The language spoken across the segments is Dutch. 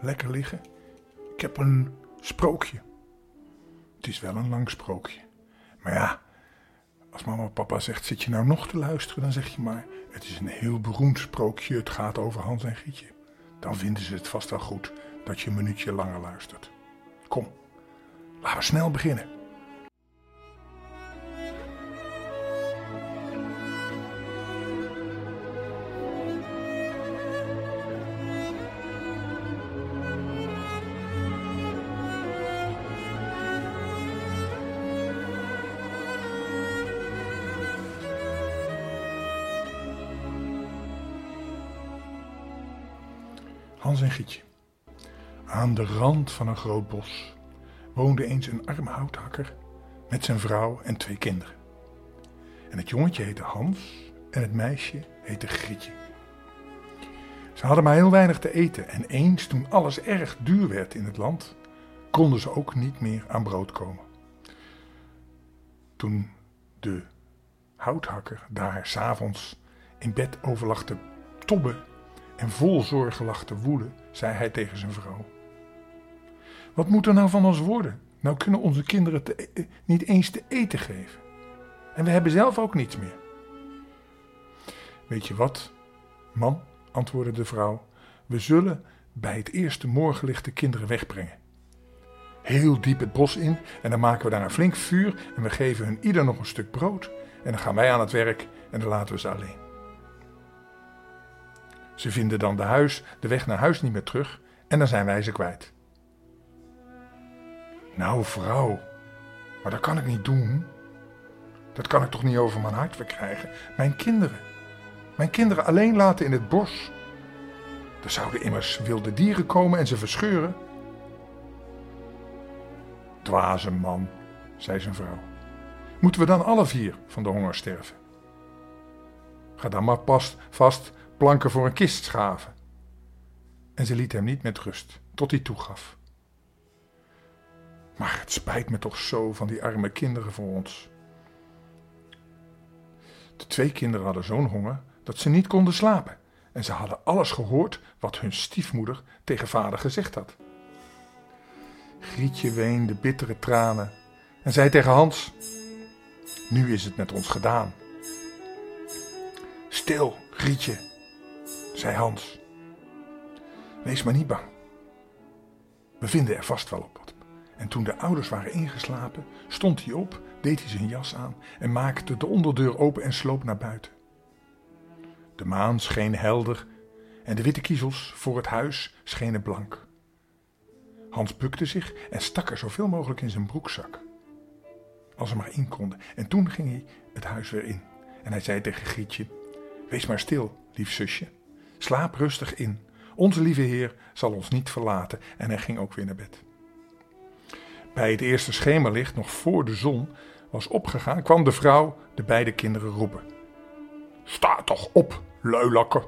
lekker liggen. Ik heb een sprookje. Het is wel een lang sprookje. Maar ja, als mama of papa zegt, zit je nou nog te luisteren? Dan zeg je maar, het is een heel beroemd sprookje. Het gaat over Hans en Gietje. Dan vinden ze het vast wel goed dat je een minuutje langer luistert. Kom, laten we snel beginnen. Aan de rand van een groot bos woonde eens een arme houthakker met zijn vrouw en twee kinderen. En het jongetje heette Hans en het meisje heette Grietje. Ze hadden maar heel weinig te eten en eens toen alles erg duur werd in het land, konden ze ook niet meer aan brood komen. Toen de houthakker daar s'avonds in bed over lag te tobben en vol zorgen lag te woelen, zei hij tegen zijn vrouw. Wat moet er nou van ons worden? Nou kunnen onze kinderen e-, niet eens te eten geven. En we hebben zelf ook niets meer. Weet je wat, man, antwoordde de vrouw, we zullen bij het eerste morgenlicht de kinderen wegbrengen. Heel diep het bos in en dan maken we daar een flink vuur en we geven hun ieder nog een stuk brood. En dan gaan wij aan het werk en dan laten we ze alleen. Ze vinden dan de, huis, de weg naar huis niet meer terug en dan zijn wij ze kwijt. Nou, vrouw, maar dat kan ik niet doen. Dat kan ik toch niet over mijn hart verkrijgen. Mijn kinderen. Mijn kinderen alleen laten in het bos. Er zouden immers wilde dieren komen en ze verscheuren. Dwaze man, zei zijn vrouw. Moeten we dan alle vier van de honger sterven? Ga dan maar pas vast planken voor een kist schaven. En ze liet hem niet met rust, tot hij toegaf. Maar het spijt me toch zo van die arme kinderen voor ons. De twee kinderen hadden zo'n honger dat ze niet konden slapen. En ze hadden alles gehoord wat hun stiefmoeder tegen vader gezegd had. Grietje weende bittere tranen en zei tegen Hans: Nu is het met ons gedaan. Stil, Grietje, zei Hans. Wees maar niet bang. We vinden er vast wel op wat. En toen de ouders waren ingeslapen, stond hij op, deed hij zijn jas aan en maakte de onderdeur open en sloop naar buiten. De maan scheen helder en de witte kiezels voor het huis schenen blank. Hans bukte zich en stak er zoveel mogelijk in zijn broekzak. Als er maar in konden. En toen ging hij het huis weer in. En hij zei tegen Grietje: Wees maar stil, lief zusje. Slaap rustig in. Onze lieve Heer zal ons niet verlaten. En hij ging ook weer naar bed. Bij het eerste schemerlicht, nog voor de zon was opgegaan, kwam de vrouw de beide kinderen roepen. Sta toch op, luilakker.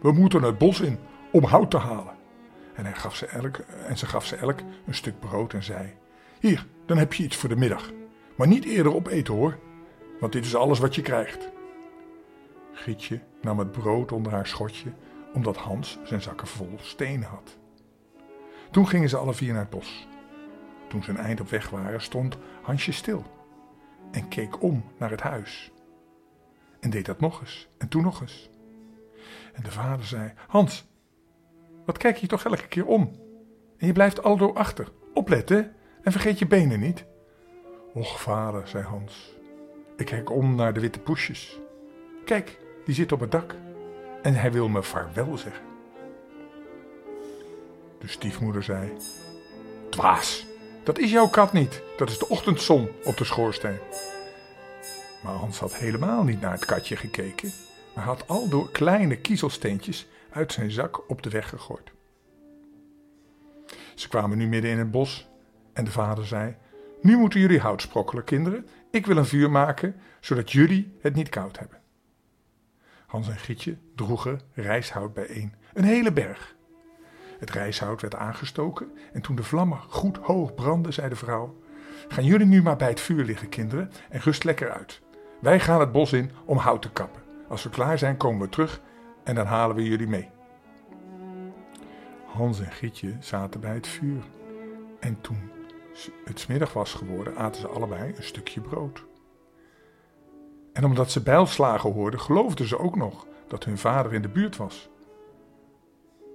We moeten het bos in om hout te halen. En, hij gaf ze elk, en ze gaf ze elk een stuk brood en zei: Hier, dan heb je iets voor de middag. Maar niet eerder opeten hoor, want dit is alles wat je krijgt. Gietje nam het brood onder haar schotje, omdat Hans zijn zakken vol stenen had. Toen gingen ze alle vier naar het bos. Toen ze een eind op weg waren, stond Hansje stil en keek om naar het huis. En deed dat nog eens en toen nog eens. En de vader zei: Hans, wat kijk je toch elke keer om? En je blijft aldoor achter. Opletten en vergeet je benen niet. Och, vader, zei Hans. Ik kijk om naar de witte poesjes. Kijk, die zit op het dak. En hij wil me vaarwel zeggen. De stiefmoeder zei: Dwaas, dat is jouw kat niet. Dat is de ochtendzon op de schoorsteen. Maar Hans had helemaal niet naar het katje gekeken, maar had al door kleine kiezelsteentjes uit zijn zak op de weg gegooid. Ze kwamen nu midden in het bos en de vader zei: Nu moeten jullie hout sprokkelen, kinderen. Ik wil een vuur maken, zodat jullie het niet koud hebben. Hans en Gietje droegen rijshout bijeen, een hele berg. Het rijshout werd aangestoken en toen de vlammen goed hoog brandden, zei de vrouw: Gaan jullie nu maar bij het vuur liggen, kinderen, en rust lekker uit. Wij gaan het bos in om hout te kappen. Als we klaar zijn, komen we terug en dan halen we jullie mee. Hans en Gietje zaten bij het vuur. En toen het smiddag was geworden, aten ze allebei een stukje brood. En omdat ze bijlslagen hoorden, geloofden ze ook nog dat hun vader in de buurt was.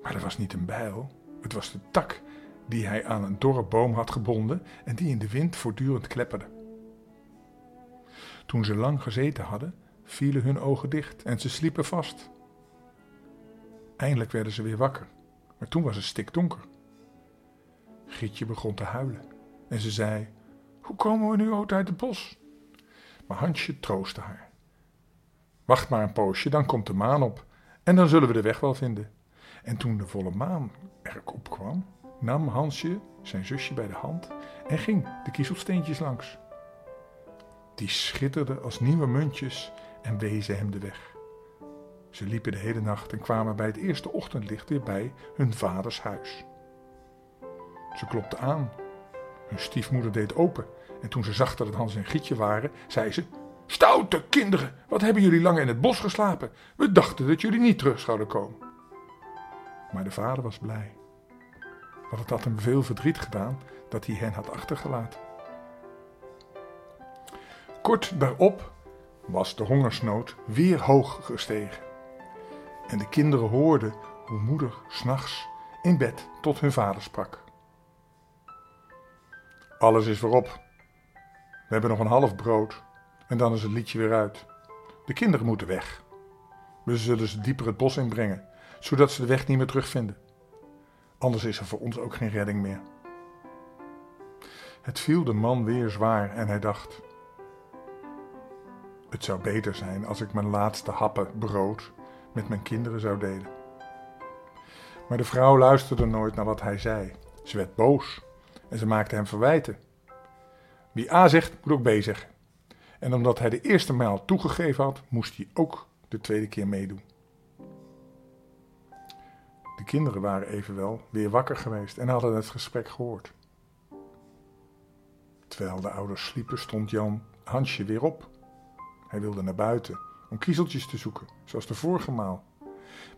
Maar dat was niet een bijl, het was de tak die hij aan een dorre boom had gebonden en die in de wind voortdurend klepperde. Toen ze lang gezeten hadden, vielen hun ogen dicht en ze sliepen vast. Eindelijk werden ze weer wakker, maar toen was het stikdonker. Gietje begon te huilen en ze zei: Hoe komen we nu ooit uit het bos? Maar Hansje troostte haar. Wacht maar een poosje, dan komt de maan op en dan zullen we de weg wel vinden. En toen de volle maan er opkwam, nam Hansje zijn zusje bij de hand en ging de kiezelsteentjes langs. Die schitterden als nieuwe muntjes en wezen hem de weg. Ze liepen de hele nacht en kwamen bij het eerste ochtendlicht weer bij hun vaders huis. Ze klopte aan. Hun stiefmoeder deed open en toen ze zag dat het Hans en Gietje waren, zei ze: Stoute kinderen, wat hebben jullie lang in het bos geslapen? We dachten dat jullie niet terug zouden komen. Maar de vader was blij. Want het had hem veel verdriet gedaan dat hij hen had achtergelaten. Kort daarop was de hongersnood weer hoog gestegen. En de kinderen hoorden hoe moeder s'nachts in bed tot hun vader sprak. Alles is voorop. We hebben nog een half brood en dan is het liedje weer uit. De kinderen moeten weg. We zullen ze dieper het bos inbrengen, zodat ze de weg niet meer terugvinden. Anders is er voor ons ook geen redding meer. Het viel de man weer zwaar en hij dacht: Het zou beter zijn als ik mijn laatste happen brood met mijn kinderen zou delen. Maar de vrouw luisterde nooit naar wat hij zei. Ze werd boos en ze maakte hem verwijten. Wie A zegt, moet ook B zeggen. En omdat hij de eerste maal toegegeven had, moest hij ook de tweede keer meedoen. De kinderen waren evenwel weer wakker geweest en hadden het gesprek gehoord. Terwijl de ouders sliepen, stond Jan Hansje weer op. Hij wilde naar buiten om kiezeltjes te zoeken, zoals de vorige maal.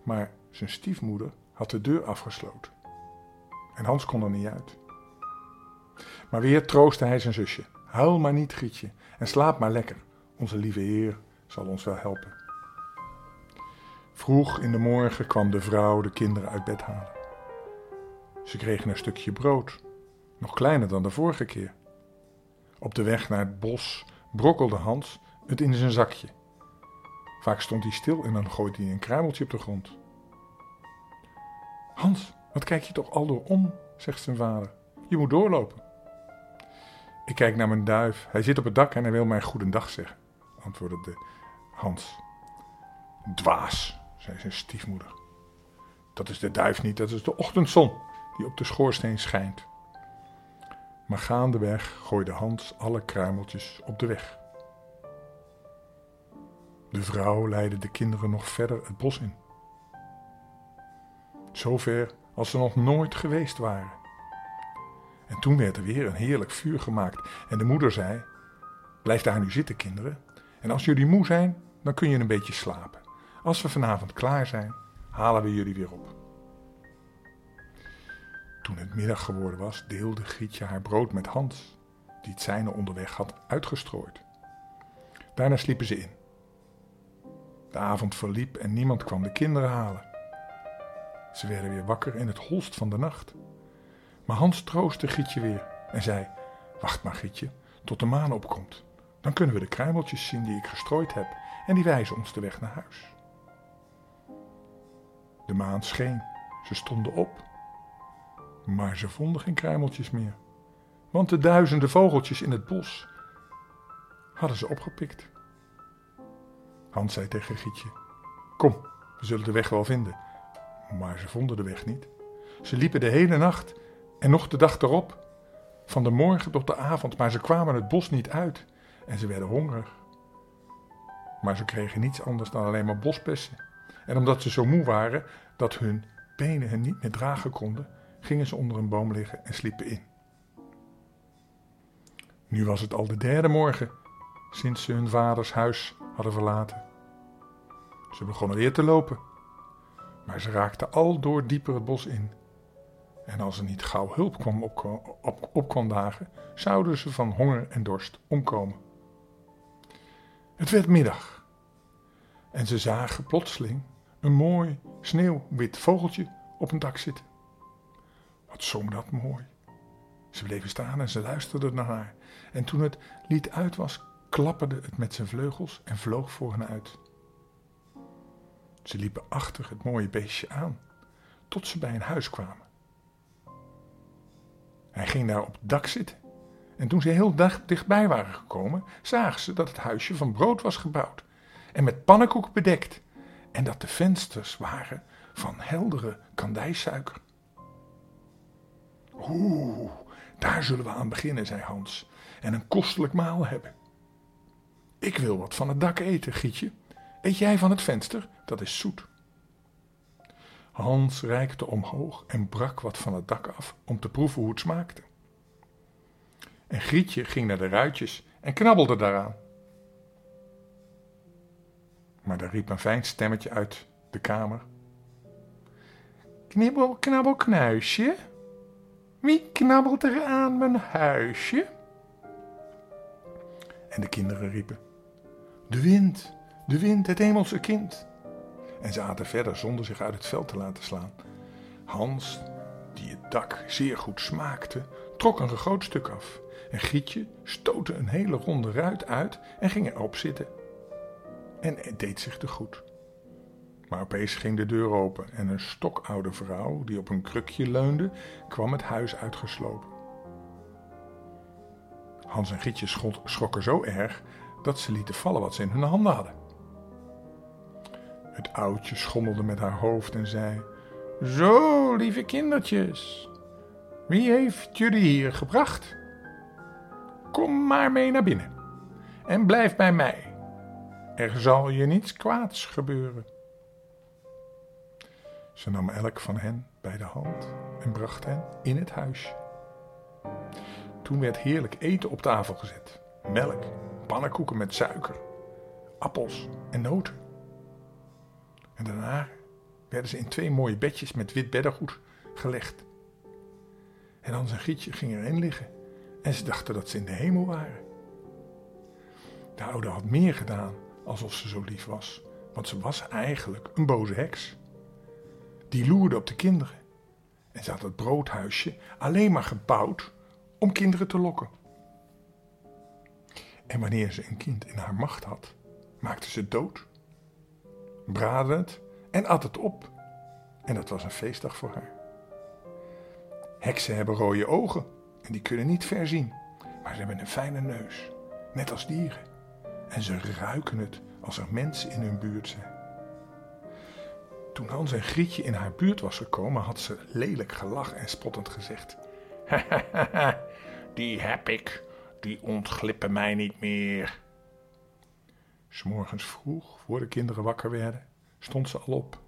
Maar zijn stiefmoeder had de deur afgesloten. En Hans kon er niet uit. Maar weer troostte hij zijn zusje. Huil maar niet, Grietje, en slaap maar lekker. Onze lieve Heer zal ons wel helpen. Vroeg in de morgen kwam de vrouw de kinderen uit bed halen. Ze kregen een stukje brood, nog kleiner dan de vorige keer. Op de weg naar het bos brokkelde Hans het in zijn zakje. Vaak stond hij stil en dan gooide hij een kruimeltje op de grond. Hans, wat kijk je toch al door om, zegt zijn vader. Je moet doorlopen. Ik kijk naar mijn duif. Hij zit op het dak en hij wil mij goedendag zeggen, antwoordde de Hans. Dwaas, zei zijn stiefmoeder. Dat is de duif niet, dat is de ochtendzon die op de schoorsteen schijnt. Maar gaandeweg gooide Hans alle kruimeltjes op de weg. De vrouw leidde de kinderen nog verder het bos in. Zover als ze nog nooit geweest waren. En toen werd er weer een heerlijk vuur gemaakt en de moeder zei: Blijf daar nu zitten, kinderen. En als jullie moe zijn, dan kun je een beetje slapen. Als we vanavond klaar zijn, halen we jullie weer op. Toen het middag geworden was, deelde Grietje haar brood met Hans, die het zijne onderweg had uitgestrooid. Daarna sliepen ze in. De avond verliep en niemand kwam de kinderen halen. Ze werden weer wakker in het holst van de nacht. Maar Hans troostte Gietje weer en zei: Wacht maar, Gietje, tot de maan opkomt. Dan kunnen we de kruimeltjes zien die ik gestrooid heb en die wijzen ons de weg naar huis. De maan scheen, ze stonden op, maar ze vonden geen kruimeltjes meer, want de duizenden vogeltjes in het bos hadden ze opgepikt. Hans zei tegen Gietje: Kom, we zullen de weg wel vinden. Maar ze vonden de weg niet. Ze liepen de hele nacht en nog de dag erop, van de morgen tot de avond, maar ze kwamen het bos niet uit en ze werden hongerig. Maar ze kregen niets anders dan alleen maar bosbessen. En omdat ze zo moe waren dat hun benen hen niet meer dragen konden, gingen ze onder een boom liggen en sliepen in. Nu was het al de derde morgen sinds ze hun vaders huis hadden verlaten. Ze begonnen weer te lopen, maar ze raakten al door dieper het bos in. En als er niet gauw hulp kwam op, op, op dagen, zouden ze van honger en dorst omkomen. Het werd middag en ze zagen plotseling een mooi sneeuwwit vogeltje op een dak zitten. Wat zong dat mooi. Ze bleven staan en ze luisterden naar haar. En toen het lied uit was, klapperde het met zijn vleugels en vloog voor hen uit. Ze liepen achter het mooie beestje aan, tot ze bij een huis kwamen. Hij ging daar op het dak zitten. En toen ze heel dichtbij waren gekomen, zagen ze dat het huisje van brood was gebouwd en met pannenkoek bedekt, en dat de vensters waren van heldere kandijsuiker. Oeh, daar zullen we aan beginnen, zei Hans, en een kostelijk maal hebben. Ik wil wat van het dak eten, Gietje. Eet jij van het venster? Dat is zoet. Hans reikte omhoog en brak wat van het dak af om te proeven hoe het smaakte. En Grietje ging naar de ruitjes en knabbelde daaraan. Maar daar riep een fijn stemmetje uit de kamer. Knibbel, knabbel, knuisje. Wie knabbelt er aan mijn huisje? En de kinderen riepen: De wind, de wind, het hemelse kind. En ze aten verder zonder zich uit het veld te laten slaan. Hans, die het dak zeer goed smaakte, trok een groot stuk af. En Gietje stootte een hele ronde ruit uit en ging erop zitten. En het deed zich te goed. Maar opeens ging de deur open en een stokoude vrouw, die op een krukje leunde, kwam het huis uitgeslopen. Hans en Gietje schrokken zo erg dat ze lieten vallen wat ze in hun handen hadden. Het oudje schommelde met haar hoofd en zei: Zo, lieve kindertjes, wie heeft jullie hier gebracht? Kom maar mee naar binnen en blijf bij mij. Er zal je niets kwaads gebeuren. Ze nam elk van hen bij de hand en bracht hen in het huisje. Toen werd heerlijk eten op tafel gezet: melk, pannenkoeken met suiker, appels en noten. En daarna werden ze in twee mooie bedjes met wit beddengoed gelegd. En dan zijn Gietje ging erin liggen en ze dachten dat ze in de hemel waren. De oude had meer gedaan alsof ze zo lief was, want ze was eigenlijk een boze heks. Die loerde op de kinderen en ze had het broodhuisje alleen maar gebouwd om kinderen te lokken. En wanneer ze een kind in haar macht had, maakte ze het dood, braadde het en at het op. En dat was een feestdag voor haar. Heksen hebben rode ogen en die kunnen niet ver zien, maar ze hebben een fijne neus, net als dieren. En ze ruiken het als er mensen in hun buurt zijn. Toen Hans en Grietje in haar buurt was gekomen, had ze lelijk gelachen en spottend gezegd: die heb ik, die ontglippen mij niet meer. S'morgens vroeg, voor de kinderen wakker werden, stond ze al op.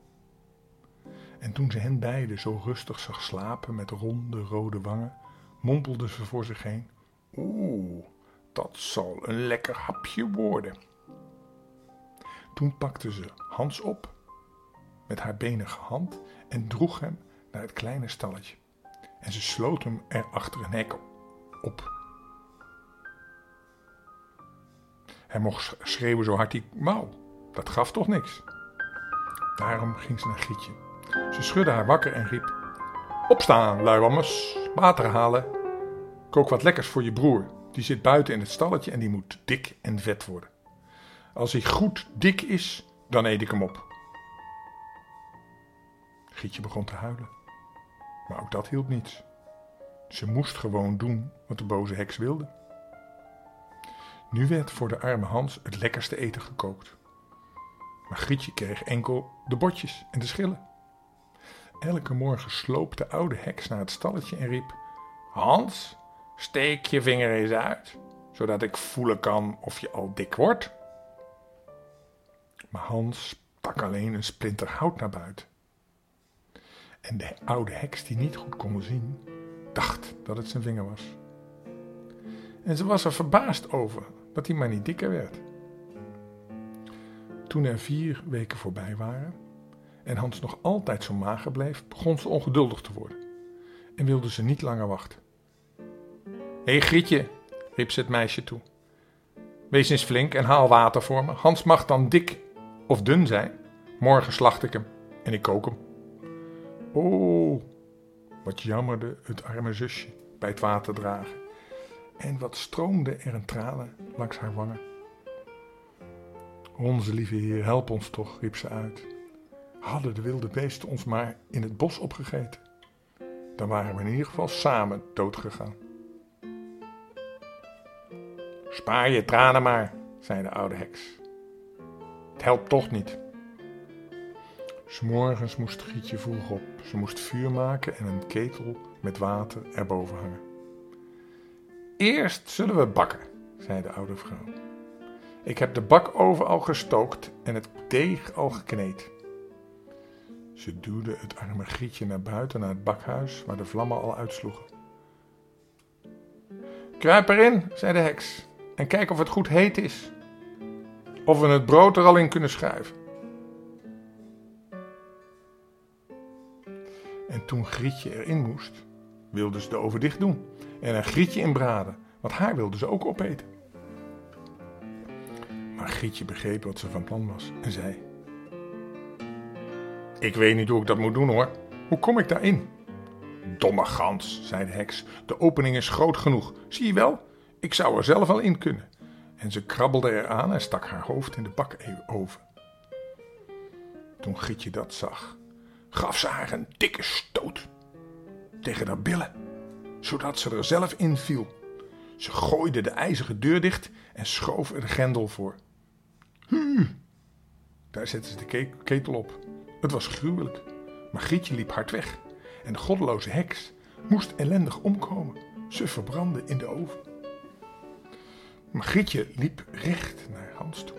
En toen ze hen beiden zo rustig zag slapen met ronde rode wangen, mompelde ze voor zich heen: Oeh, dat zal een lekker hapje worden. Toen pakte ze Hans op met haar benige hand en droeg hem naar het kleine stalletje. En ze sloot hem er achter een hek op. Hij mocht schreeuwen zo hard hij wou. Dat gaf toch niks. Daarom ging ze naar Gietje. Ze schudde haar wakker en riep: Opstaan, luiwammers, water halen. Kook wat lekkers voor je broer. Die zit buiten in het stalletje en die moet dik en vet worden. Als hij goed dik is, dan eet ik hem op. Gietje begon te huilen. Maar ook dat hielp niets. Ze moest gewoon doen wat de boze heks wilde. Nu werd voor de arme Hans het lekkerste eten gekookt. Maar Grietje kreeg enkel de botjes en de schillen. Elke morgen sloop de oude heks naar het stalletje en riep: Hans, steek je vinger eens uit, zodat ik voelen kan of je al dik wordt. Maar Hans stak alleen een splinter hout naar buiten. En de oude heks, die niet goed kon zien, dacht dat het zijn vinger was. En ze was er verbaasd over dat hij maar niet dikker werd. Toen er vier weken voorbij waren en Hans nog altijd zo mager bleef, begon ze ongeduldig te worden en wilde ze niet langer wachten. Hé hey Grietje, riep ze het meisje toe. Wees eens flink en haal water voor me. Hans mag dan dik of dun zijn. Morgen slacht ik hem en ik kook hem. Oh, wat jammerde het arme zusje bij het water dragen. En wat stroomde er een tranen langs haar wangen. Onze lieve Heer, help ons toch, riep ze uit. Hadden de wilde beesten ons maar in het bos opgegeten, dan waren we in ieder geval samen doodgegaan. Spaar je tranen maar, zei de oude heks. Het helpt toch niet. S'morgens moest Gietje vroeg op. Ze moest vuur maken en een ketel met water erboven hangen. Eerst zullen we bakken, zei de oude vrouw. Ik heb de bakoven al gestookt en het deeg al gekneed. Ze duwde het arme Grietje naar buiten naar het bakhuis waar de vlammen al uitsloegen. Kruip erin, zei de heks, en kijk of het goed heet is. Of we het brood er al in kunnen schuiven. En toen Grietje erin moest, wilde ze de oven dicht doen en een Grietje inbraden, want haar wilde ze ook opeten. Maar Grietje begreep wat ze van plan was en zei: Ik weet niet hoe ik dat moet doen hoor. Hoe kom ik daarin? Domme gans, zei de heks. De opening is groot genoeg. Zie je wel? Ik zou er zelf al in kunnen. En ze krabbelde eraan en stak haar hoofd in de bakoven. Toen Grietje dat zag, gaf ze haar een dikke stoot tegen haar billen, zodat ze er zelf in viel. Ze gooide de ijzeren deur dicht en schoof er de grendel voor. Hu! Daar zette ze de ketel op. Het was gruwelijk, maar Grietje liep hard weg en de goddeloze heks moest ellendig omkomen. Ze verbrandde in de oven. Maar Grietje liep recht naar Hans toe.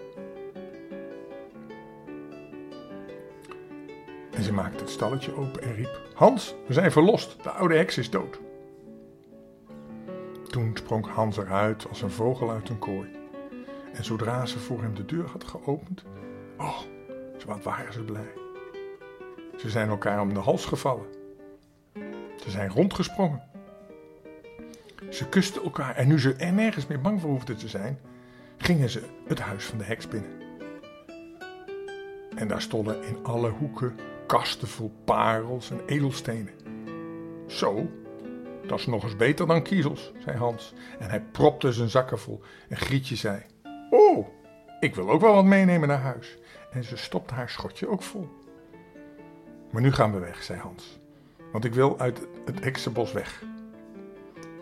En ze maakte het stalletje open en riep: Hans, we zijn verlost, de oude heks is dood. Toen sprong Hans eruit als een vogel uit een kooi. En zodra ze voor hem de deur had geopend, oh, wat waren ze blij. Ze zijn elkaar om de hals gevallen. Ze zijn rondgesprongen. Ze kusten elkaar en nu ze er nergens meer bang voor hoefden te zijn, gingen ze het huis van de heks binnen. En daar stonden in alle hoeken kasten vol parels en edelstenen. Zo, dat is nog eens beter dan kiezels, zei Hans. En hij propte zijn zakken vol. En Grietje zei: Oh, ik wil ook wel wat meenemen naar huis. En ze stopte haar schotje ook vol. Maar nu gaan we weg, zei Hans. Want ik wil uit het heksenbos weg.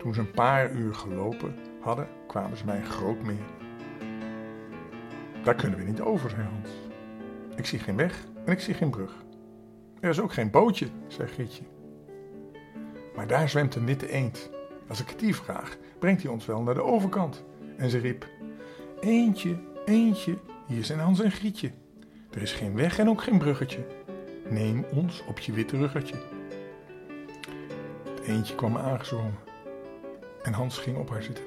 Toen ze een paar uur gelopen hadden, kwamen ze bij een groot meer. Daar kunnen we niet over, zei Hans. Ik zie geen weg en ik zie geen brug. Er is ook geen bootje, zei Grietje. Maar daar zwemt een witte eend. Als ik het die vraag, brengt hij ons wel naar de overkant. En ze riep: Eentje, eentje, hier zijn Hans en Grietje. Er is geen weg en ook geen bruggetje. Neem ons op je witte ruggetje. Het eentje kwam aangezwommen. Hans ging op haar zitten.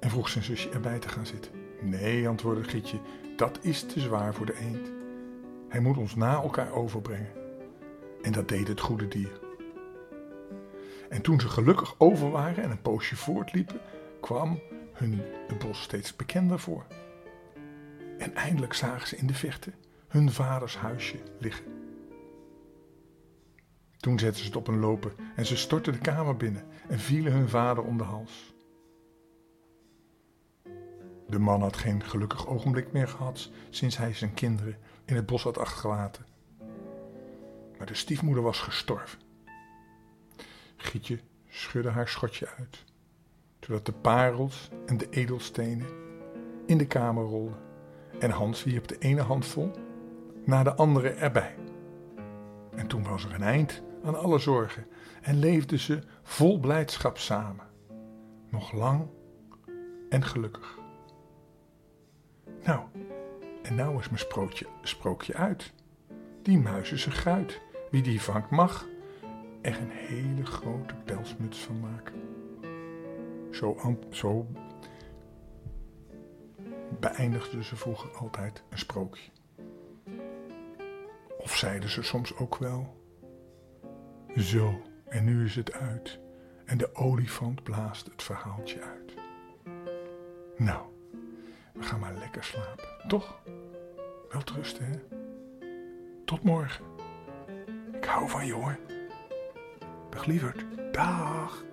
En vroeg zijn zusje erbij te gaan zitten. Nee, antwoordde Grietje, dat is te zwaar voor de eend. Hij moet ons na elkaar overbrengen. En dat deed het goede dier. En toen ze gelukkig over waren en een poosje voortliepen, kwam hun het bos steeds bekender voor. En eindelijk zagen ze in de verte hun vaders huisje liggen. Toen zetten ze het op een lopen en ze stortten de kamer binnen en vielen hun vader om de hals. De man had geen gelukkig ogenblik meer gehad sinds hij zijn kinderen in het bos had achtergelaten. Maar de stiefmoeder was gestorven. Gietje schudde haar schotje uit, zodat de parels en de edelstenen in de kamer rolden. En Hans wierp de ene handvol na de andere erbij. En toen was er een eind aan alle zorgen en leefden ze vol blijdschap samen, nog lang en gelukkig. Nou, en nou is mijn sprookje, sprookje uit. Die muis is gruit. Wie die vangt mag er een hele grote pelsmuts van maken. Zo, zo beëindigden ze vroeger altijd een sprookje. Of zeiden ze soms ook wel: Zo, en nu is het uit. En de olifant blaast het verhaaltje uit. Nou, we gaan maar lekker slapen, toch? Wel rusten, hè? Tot morgen. Ik hou van je hoor. Dag lieverd. Dag.